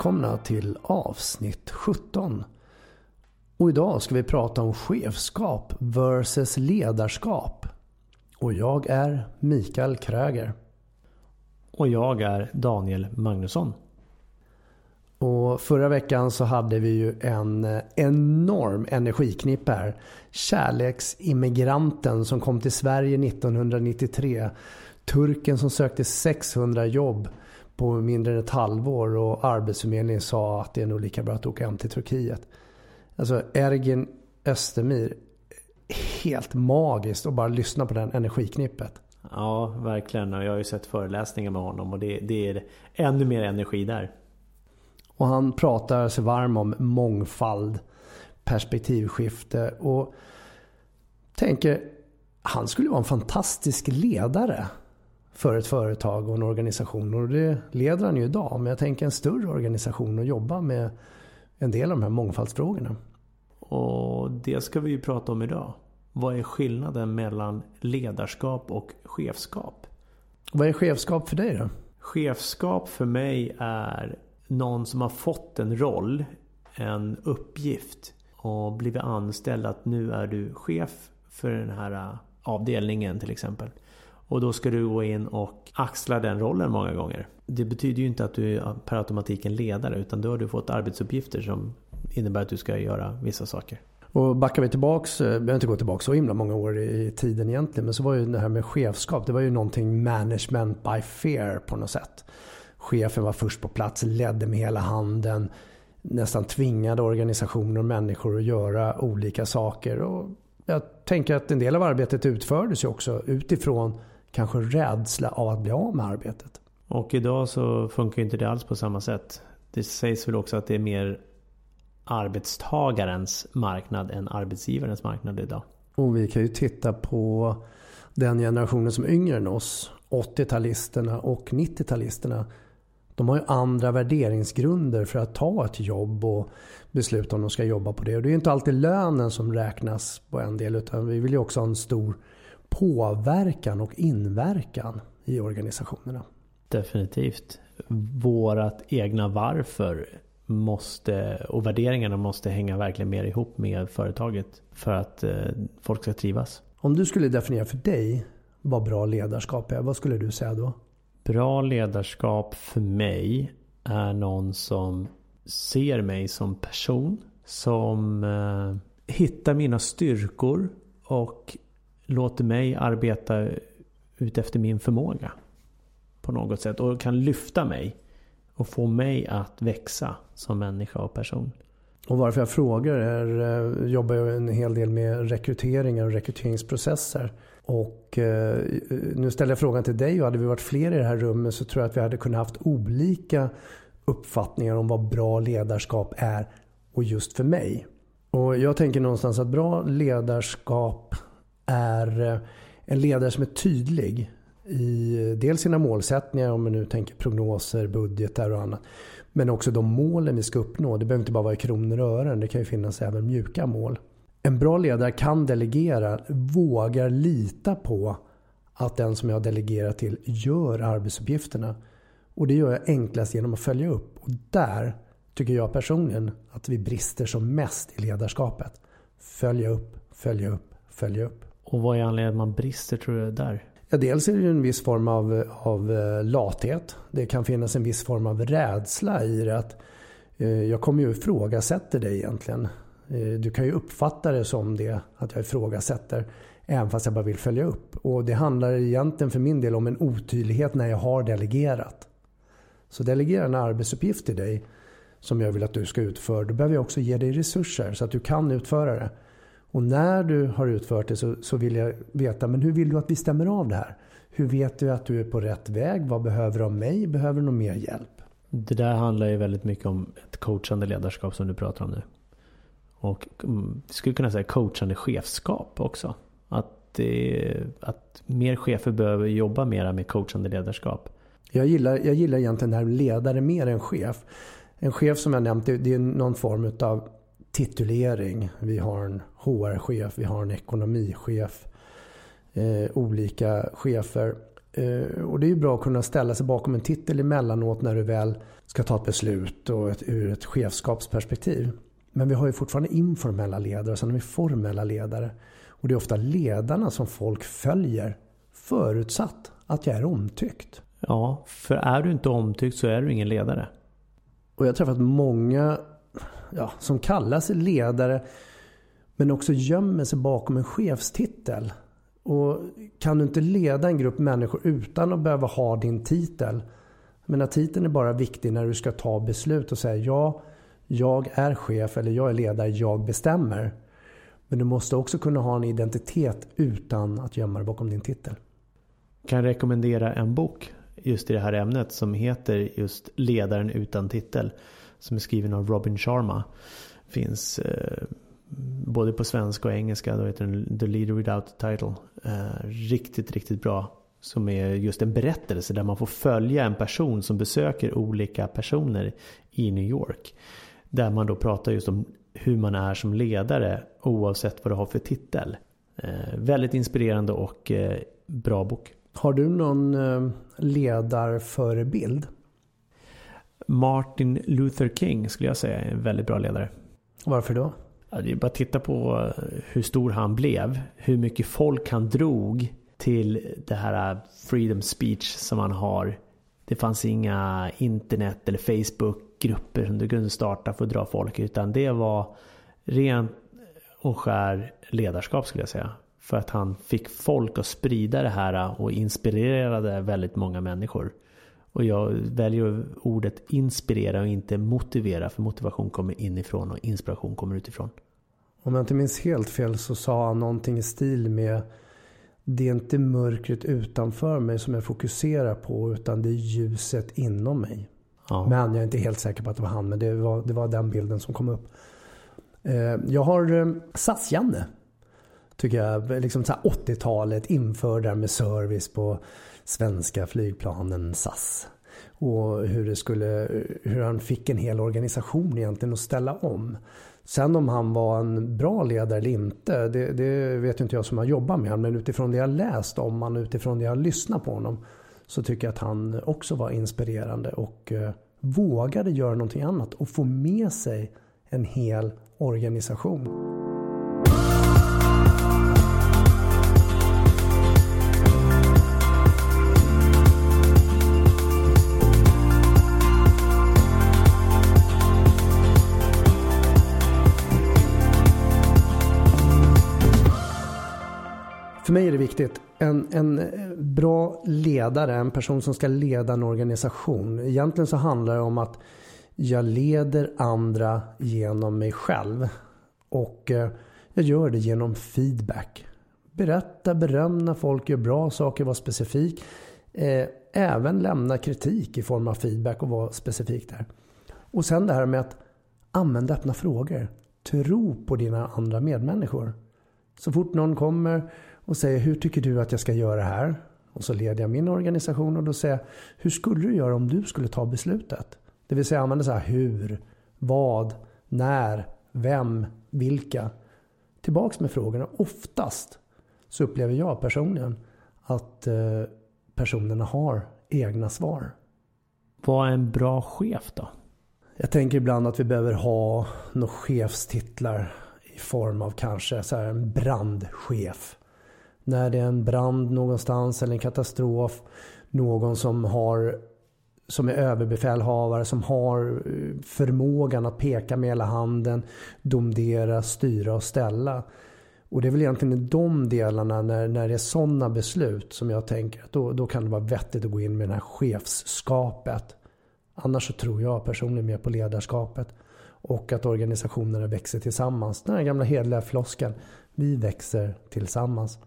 Välkomna till avsnitt 17. Och idag ska vi prata om chefskap versus ledarskap. Och jag är Mikael Kröger. Och jag är Daniel Magnusson. Och förra veckan så hade vi ju en enorm energiknipp här. Kärleksimmigranten som kom till Sverige 1993. Turken som sökte 600 jobb på mindre än ett halvår och Arbetsförmedlingen sa att det är nog lika bra att åka hem till Turkiet. Alltså Ergin Östermir, helt magiskt att bara lyssna på den energiknippet. Ja, verkligen. Och jag har ju sett föreläsningar med honom och det, det är ännu mer energi där. Och han pratar sig varm om mångfald, perspektivskifte och tänker han skulle vara en fantastisk ledare för ett företag och en organisation. Och det leder han ju idag. Men jag tänker en större organisation och jobba med en del av de här mångfaldsfrågorna. Och det ska vi ju prata om idag. Vad är skillnaden mellan ledarskap och chefskap? Vad är chefskap för dig då? Chefskap för mig är någon som har fått en roll, en uppgift och blivit anställd att nu är du chef för den här avdelningen till exempel. Och då ska du gå in och axla den rollen många gånger. Det betyder ju inte att du är per automatik en ledare utan då har du fått arbetsuppgifter som innebär att du ska göra vissa saker. Och backar vi tillbaks, vi behöver inte gå tillbaka så himla många år i tiden egentligen. Men så var ju det här med chefskap, det var ju någonting management by fear på något sätt. Chefen var först på plats, ledde med hela handen. Nästan tvingade organisationer och människor att göra olika saker. Och jag tänker att en del av arbetet utfördes ju också utifrån kanske rädsla av att bli av med arbetet. Och idag så funkar inte det alls på samma sätt. Det sägs väl också att det är mer arbetstagarens marknad än arbetsgivarens marknad idag. Och vi kan ju titta på den generationen som är yngre än oss. 80-talisterna och 90-talisterna. De har ju andra värderingsgrunder för att ta ett jobb och besluta om de ska jobba på det. Och det är inte alltid lönen som räknas på en del utan vi vill ju också ha en stor påverkan och inverkan i organisationerna. Definitivt. Vårat egna varför måste, och värderingarna måste hänga verkligen mer ihop med företaget för att eh, folk ska trivas. Om du skulle definiera för dig vad bra ledarskap är, vad skulle du säga då? Bra ledarskap för mig är någon som ser mig som person. Som eh, hittar mina styrkor och låter mig arbeta utefter min förmåga. På något sätt. Och kan lyfta mig. Och få mig att växa som människa och person. Och varför jag frågar är, jag jobbar jag en hel del med rekryteringar och rekryteringsprocesser. Och eh, nu ställer jag frågan till dig och hade vi varit fler i det här rummet så tror jag att vi hade kunnat haft olika uppfattningar om vad bra ledarskap är och just för mig. Och jag tänker någonstans att bra ledarskap är eh, en ledare som är tydlig i eh, dels sina målsättningar, om man nu tänker prognoser, budgetar och annat. Men också de målen vi ska uppnå. Det behöver inte bara vara i kronor och ören, det kan ju finnas även mjuka mål. En bra ledare kan delegera, vågar lita på att den som jag delegerar till gör arbetsuppgifterna. Och det gör jag enklast genom att följa upp. Och där tycker jag personligen, att vi brister som mest i ledarskapet. Följa upp, följa upp, följa upp. Och vad är anledningen att man brister tror du där? Ja, dels är det en viss form av, av eh, lathet. Det kan finnas en viss form av rädsla i det. Att, eh, jag kommer ju ifrågasätta dig egentligen. Eh, du kan ju uppfatta det som det, att jag ifrågasätter. Även fast jag bara vill följa upp. Och det handlar egentligen för min del om en otydlighet när jag har delegerat. Så delegera en arbetsuppgift till dig som jag vill att du ska utföra. Då behöver jag också ge dig resurser så att du kan utföra det. Och när du har utfört det så, så vill jag veta, men hur vill du att vi stämmer av det här? Hur vet du att du är på rätt väg? Vad behöver du av mig? Behöver du någon mer hjälp? Det där handlar ju väldigt mycket om ett coachande ledarskap som du pratar om nu. Och mm, vi skulle kunna säga coachande chefskap också. Att, det, att mer chefer behöver jobba mer med coachande ledarskap. Jag gillar, jag gillar egentligen det här ledare mer än chef. En chef som jag nämnt, det är någon form av titulering. Vi har en HR-chef, vi har en ekonomichef. Eh, olika chefer. Eh, och det är ju bra att kunna ställa sig bakom en titel emellanåt när du väl ska ta ett beslut och ett, ur ett chefskapsperspektiv. Men vi har ju fortfarande informella ledare och sen har vi formella ledare. Och det är ofta ledarna som folk följer förutsatt att jag är omtyckt. Ja, för är du inte omtyckt så är du ingen ledare. Och jag har träffat många ja, som kallar sig ledare men också gömmer sig bakom en chefstitel. Och kan du inte leda en grupp människor utan att behöva ha din titel? Men titeln är bara viktig när du ska ta beslut och säga ja, jag är chef eller jag är ledare, jag bestämmer. Men du måste också kunna ha en identitet utan att gömma dig bakom din titel. Kan rekommendera en bok just i det här ämnet som heter just Ledaren utan titel. Som är skriven av Robin Sharma. Finns eh, både på svenska och engelska. Då heter den The Leader Without a Title. Eh, riktigt, riktigt bra. Som är just en berättelse där man får följa en person som besöker olika personer i New York. Där man då pratar just om hur man är som ledare oavsett vad du har för titel. Eh, väldigt inspirerande och eh, bra bok. Har du någon eh, ledarförebild? Martin Luther King skulle jag säga är en väldigt bra ledare. Varför då? Ja, det är bara att titta på hur stor han blev. Hur mycket folk han drog till det här freedom speech som han har. Det fanns inga internet eller Facebook-grupper som du kunde starta för att dra folk. Utan det var rent och skär ledarskap skulle jag säga. För att han fick folk att sprida det här och inspirerade väldigt många människor. Och jag väljer ordet inspirera och inte motivera. För motivation kommer inifrån och inspiration kommer utifrån. Om jag inte minns helt fel så sa han någonting i stil med Det är inte mörkret utanför mig som jag fokuserar på utan det är ljuset inom mig. Ja. Men jag är inte helt säker på att det var han. Men det var, det var den bilden som kom upp. Eh, jag har eh, SAS-Janne tycker jag. Liksom 80-talet införde med service på svenska flygplanen SAS. Och hur, det skulle, hur han fick en hel organisation egentligen att ställa om. Sen om han var en bra ledare eller inte, det, det vet inte jag som har jobbat med honom. Men utifrån det jag läst om honom, utifrån det jag lyssnat på honom, så tycker jag att han också var inspirerande och eh, vågade göra någonting annat och få med sig en hel organisation. För mig är det viktigt. En, en eh, bra ledare, en person som ska leda en organisation. Egentligen så handlar det om att jag leder andra genom mig själv. Och eh, jag gör det genom feedback. Berätta, beröm när folk gör bra saker, var specifik. Eh, även lämna kritik i form av feedback och vara specifik där. Och sen det här med att använda öppna frågor. Tro på dina andra medmänniskor. Så fort någon kommer och säger hur tycker du att jag ska göra här? Och så leder jag min organisation och då säger jag hur skulle du göra om du skulle ta beslutet? Det vill säga använda så här hur, vad, när, vem, vilka. Tillbaks med frågorna. Oftast så upplever jag personligen att eh, personerna har egna svar. Vad är en bra chef då? Jag tänker ibland att vi behöver ha några chefstitlar i form av kanske så en brandchef. När det är en brand någonstans eller en katastrof. Någon som har som är överbefälhavare, som har eh, förmågan att peka med hela handen, domdera, styra och ställa. Och det är väl egentligen i de delarna när, när det är sådana beslut som jag tänker att då, då kan det vara vettigt att gå in med det här chefskapet. Annars så tror jag personligen mer på ledarskapet och att organisationerna växer tillsammans. Den här gamla hedliga floskeln. Vi växer tillsammans.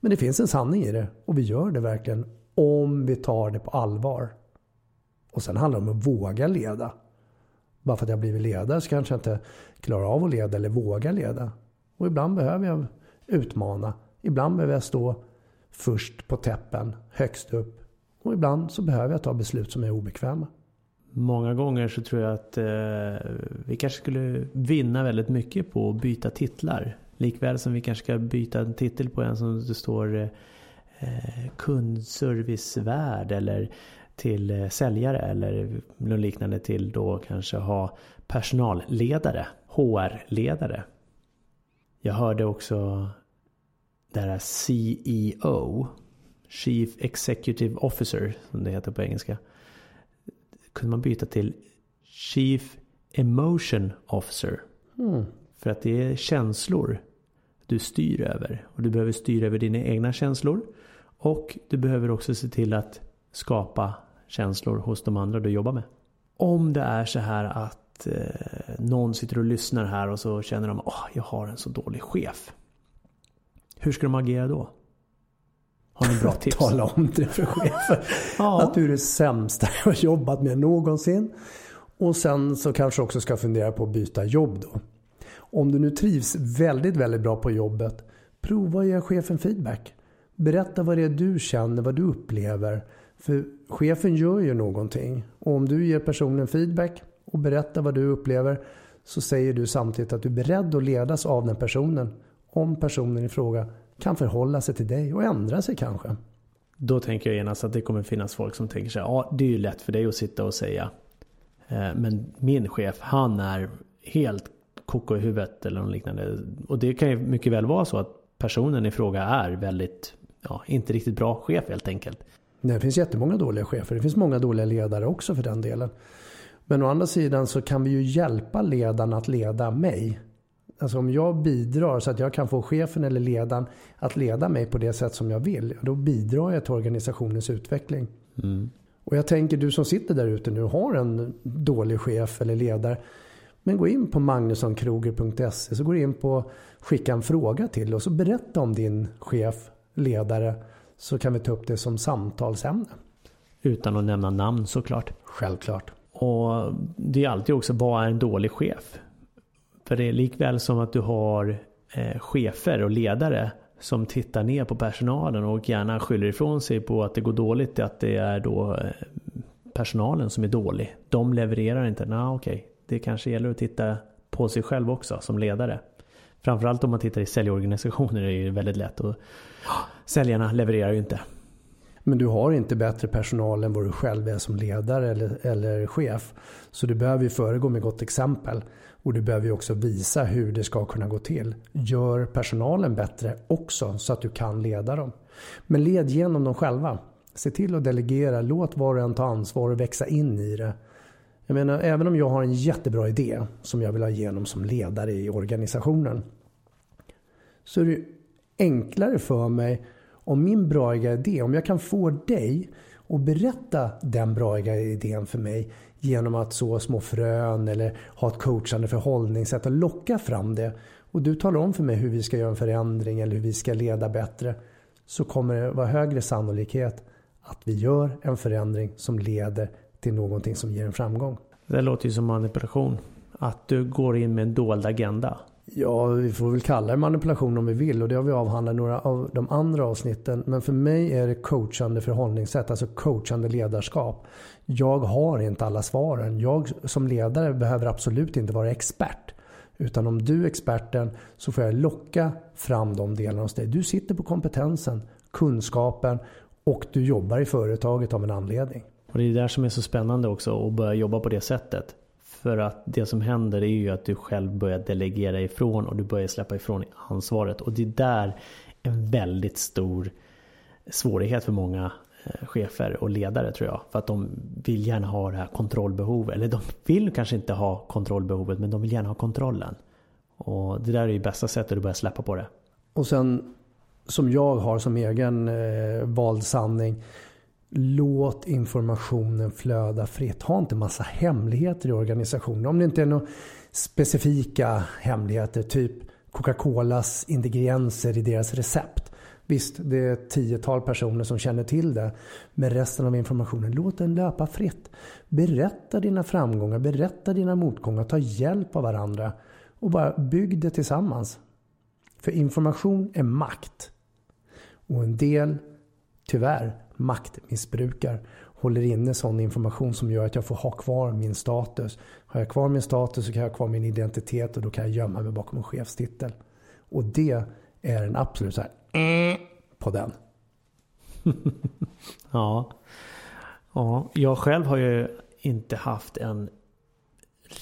Men det finns en sanning i det och vi gör det verkligen om vi tar det på allvar. Och sen handlar det om att våga leda. Bara för att jag blivit ledare så kanske jag inte klarar av att leda eller våga leda. Och ibland behöver jag utmana. Ibland behöver jag stå först på täppen, högst upp. Och ibland så behöver jag ta beslut som är obekväma. Många gånger så tror jag att eh, vi kanske skulle vinna väldigt mycket på att byta titlar. Likväl som vi kanske ska byta en titel på en som det står eh, eh kundservicevärd eller till eh, säljare eller något liknande till då kanske ha personalledare, HR-ledare. Jag hörde också det här CEO, Chief Executive Officer som det heter på engelska kunde man byta till Chief Emotion Officer. Mm. För att det är känslor du styr över. Och du behöver styra över dina egna känslor. Och du behöver också se till att skapa känslor hos de andra du jobbar med. Om det är så här att eh, någon sitter och lyssnar här och så känner de att oh, jag har en så dålig chef. Hur ska de agera då? Har ni bra tips? Tala om det för chefen. ja. Att du är det sämsta jag har jobbat med någonsin. Och sen så kanske också ska fundera på att byta jobb då. Om du nu trivs väldigt, väldigt bra på jobbet, prova att ge chefen feedback. Berätta vad det är du känner, vad du upplever. För chefen gör ju någonting. Och om du ger personen feedback och berättar vad du upplever så säger du samtidigt att du är beredd att ledas av den personen. Om personen i fråga kan förhålla sig till dig och ändra sig kanske. Då tänker jag genast att det kommer finnas folk som tänker sig ja det är ju lätt för dig att sitta och säga. Eh, men min chef han är helt koko i huvudet eller något liknande. Och det kan ju mycket väl vara så att personen i fråga är väldigt, ja, inte riktigt bra chef helt enkelt. Det finns jättemånga dåliga chefer. Det finns många dåliga ledare också för den delen. Men å andra sidan så kan vi ju hjälpa ledaren att leda mig. Alltså om jag bidrar så att jag kan få chefen eller ledaren att leda mig på det sätt som jag vill. Då bidrar jag till organisationens utveckling. Mm. Och jag tänker du som sitter där ute nu har en dålig chef eller ledare. Men gå in på magnussonkroger.se så går in på skicka en fråga till och så berätta om din chef, ledare. Så kan vi ta upp det som samtalsämne. Utan att nämna namn såklart. Självklart. Och det är alltid också, vad är en dålig chef? För det är likväl som att du har eh, chefer och ledare som tittar ner på personalen och gärna skyller ifrån sig på att det går dåligt. Att det är då eh, personalen som är dålig. De levererar inte. Nej, okej. Okay. Det kanske gäller att titta på sig själv också som ledare. Framförallt om man tittar i säljorganisationer är det väldigt lätt. Och säljarna levererar ju inte. Men du har inte bättre personal än vad du själv är som ledare eller, eller chef. Så du behöver ju föregå med gott exempel. Och du behöver ju också visa hur det ska kunna gå till. Gör personalen bättre också så att du kan leda dem. Men led genom dem själva. Se till att delegera. Låt var och en ta ansvar och växa in i det. Jag menar, även om jag har en jättebra idé som jag vill ha igenom som ledare i organisationen. Så är det enklare för mig om min bra idé, om jag kan få dig att berätta den bra idén för mig genom att så små frön eller ha ett coachande förhållningssätt och locka fram det. Och du talar om för mig hur vi ska göra en förändring eller hur vi ska leda bättre. Så kommer det vara högre sannolikhet att vi gör en förändring som leder till någonting som ger en framgång. Det låter ju som manipulation. Att du går in med en dold agenda. Ja, vi får väl kalla det manipulation om vi vill och det har vi avhandlat i några av de andra avsnitten. Men för mig är det coachande förhållningssätt, alltså coachande ledarskap. Jag har inte alla svaren. Jag som ledare behöver absolut inte vara expert. Utan om du är experten så får jag locka fram de delarna hos dig. Du sitter på kompetensen, kunskapen och du jobbar i företaget av en anledning. Och det är det där som är så spännande också att börja jobba på det sättet. För att det som händer är ju att du själv börjar delegera ifrån och du börjar släppa ifrån ansvaret. Och det är där en väldigt stor svårighet för många eh, chefer och ledare tror jag. För att de vill gärna ha det här kontrollbehovet. Eller de vill kanske inte ha kontrollbehovet men de vill gärna ha kontrollen. Och det där är ju bästa sättet att börja släppa på det. Och sen som jag har som egen eh, vald sanning. Låt informationen flöda fritt. Ha inte massa hemligheter i organisationen. Om det inte är några specifika hemligheter. Typ Coca-Colas ingredienser i deras recept. Visst, det är ett tiotal personer som känner till det. Men resten av informationen, låt den löpa fritt. Berätta dina framgångar, berätta dina motgångar, ta hjälp av varandra. Och bara bygg det tillsammans. För information är makt. Och en del, tyvärr, maktmissbrukar håller inne sån information som gör att jag får ha kvar min status. Har jag kvar min status så kan jag ha kvar min identitet och då kan jag gömma mig bakom en chefstitel. Och det är en absolut så här eh, på den. ja. ja, jag själv har ju inte haft en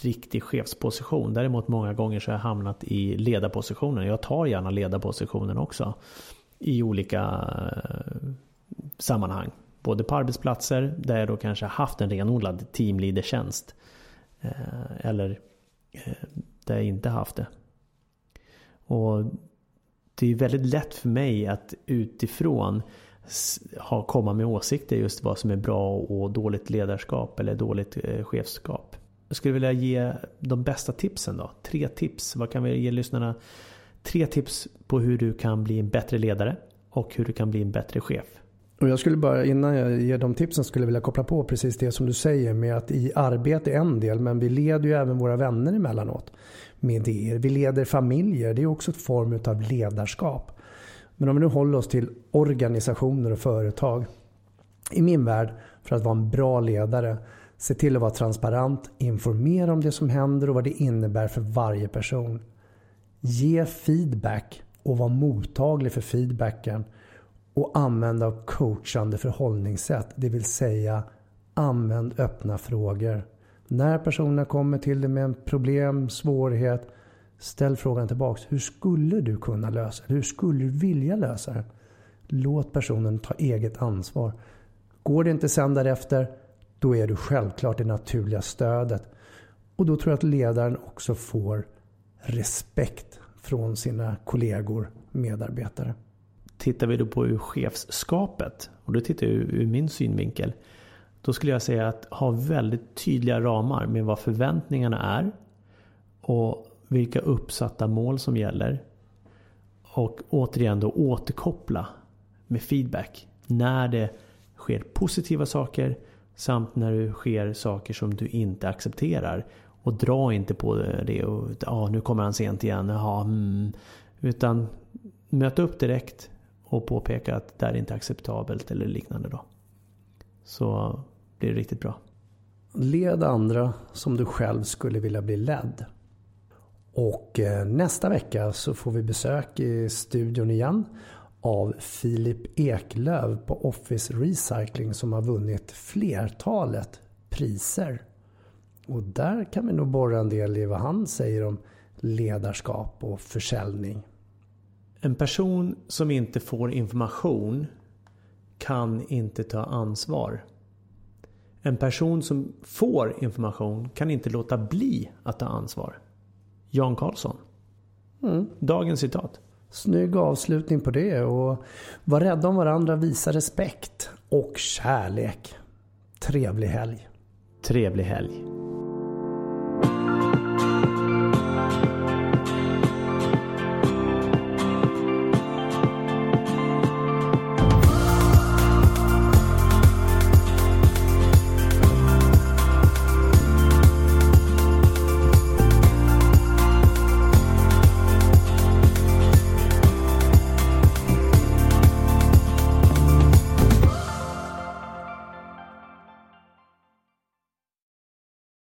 riktig chefsposition. Däremot många gånger så har jag hamnat i ledarpositionen. Jag tar gärna ledarpositionen också. I olika eh, sammanhang. Både på arbetsplatser där jag då kanske haft en renodlad teamleadertjänst. Eh, eller eh, där jag inte haft det. Och det är väldigt lätt för mig att utifrån ha, komma med åsikter just vad som är bra och dåligt ledarskap eller dåligt eh, chefskap. Jag skulle vilja ge de bästa tipsen då. Tre tips. Vad kan vi ge lyssnarna? Tre tips på hur du kan bli en bättre ledare och hur du kan bli en bättre chef. Och jag skulle bara innan jag ger de tipsen skulle vilja koppla på precis det som du säger med att i arbete är en del men vi leder ju även våra vänner emellanåt med idéer. Vi leder familjer, det är också ett form av ledarskap. Men om vi nu håller oss till organisationer och företag. I min värld, för att vara en bra ledare, se till att vara transparent, informera om det som händer och vad det innebär för varje person. Ge feedback och var mottaglig för feedbacken och använda coachande förhållningssätt. Det vill säga använd öppna frågor. När personerna kommer till dig med en problem, svårighet, ställ frågan tillbaks. Hur skulle du kunna lösa det? Hur skulle du vilja lösa det? Låt personen ta eget ansvar. Går det inte sen därefter, då är du självklart det naturliga stödet. Och då tror jag att ledaren också får respekt från sina kollegor, medarbetare. Tittar vi då på ur chefskapet, och då tittar jag ur min synvinkel. Då skulle jag säga att ha väldigt tydliga ramar med vad förväntningarna är. Och vilka uppsatta mål som gäller. Och återigen då återkoppla med feedback. När det sker positiva saker samt när det sker saker som du inte accepterar. Och dra inte på det och ja, nu kommer han sent igen. Jaha, mm. Utan möt upp direkt och påpeka att det här är inte acceptabelt eller liknande då. Så blir det riktigt bra. Led andra som du själv skulle vilja bli ledd. Och eh, nästa vecka så får vi besök i studion igen av Filip Eklöv på Office Recycling som har vunnit flertalet priser. Och där kan vi nog borra en del i vad han säger om ledarskap och försäljning. En person som inte får information kan inte ta ansvar. En person som får information kan inte låta bli att ta ansvar. Jan Karlsson. Mm. Dagens citat. Snygg avslutning på det och var rädda om varandra, visa respekt och kärlek. Trevlig helg. Trevlig helg.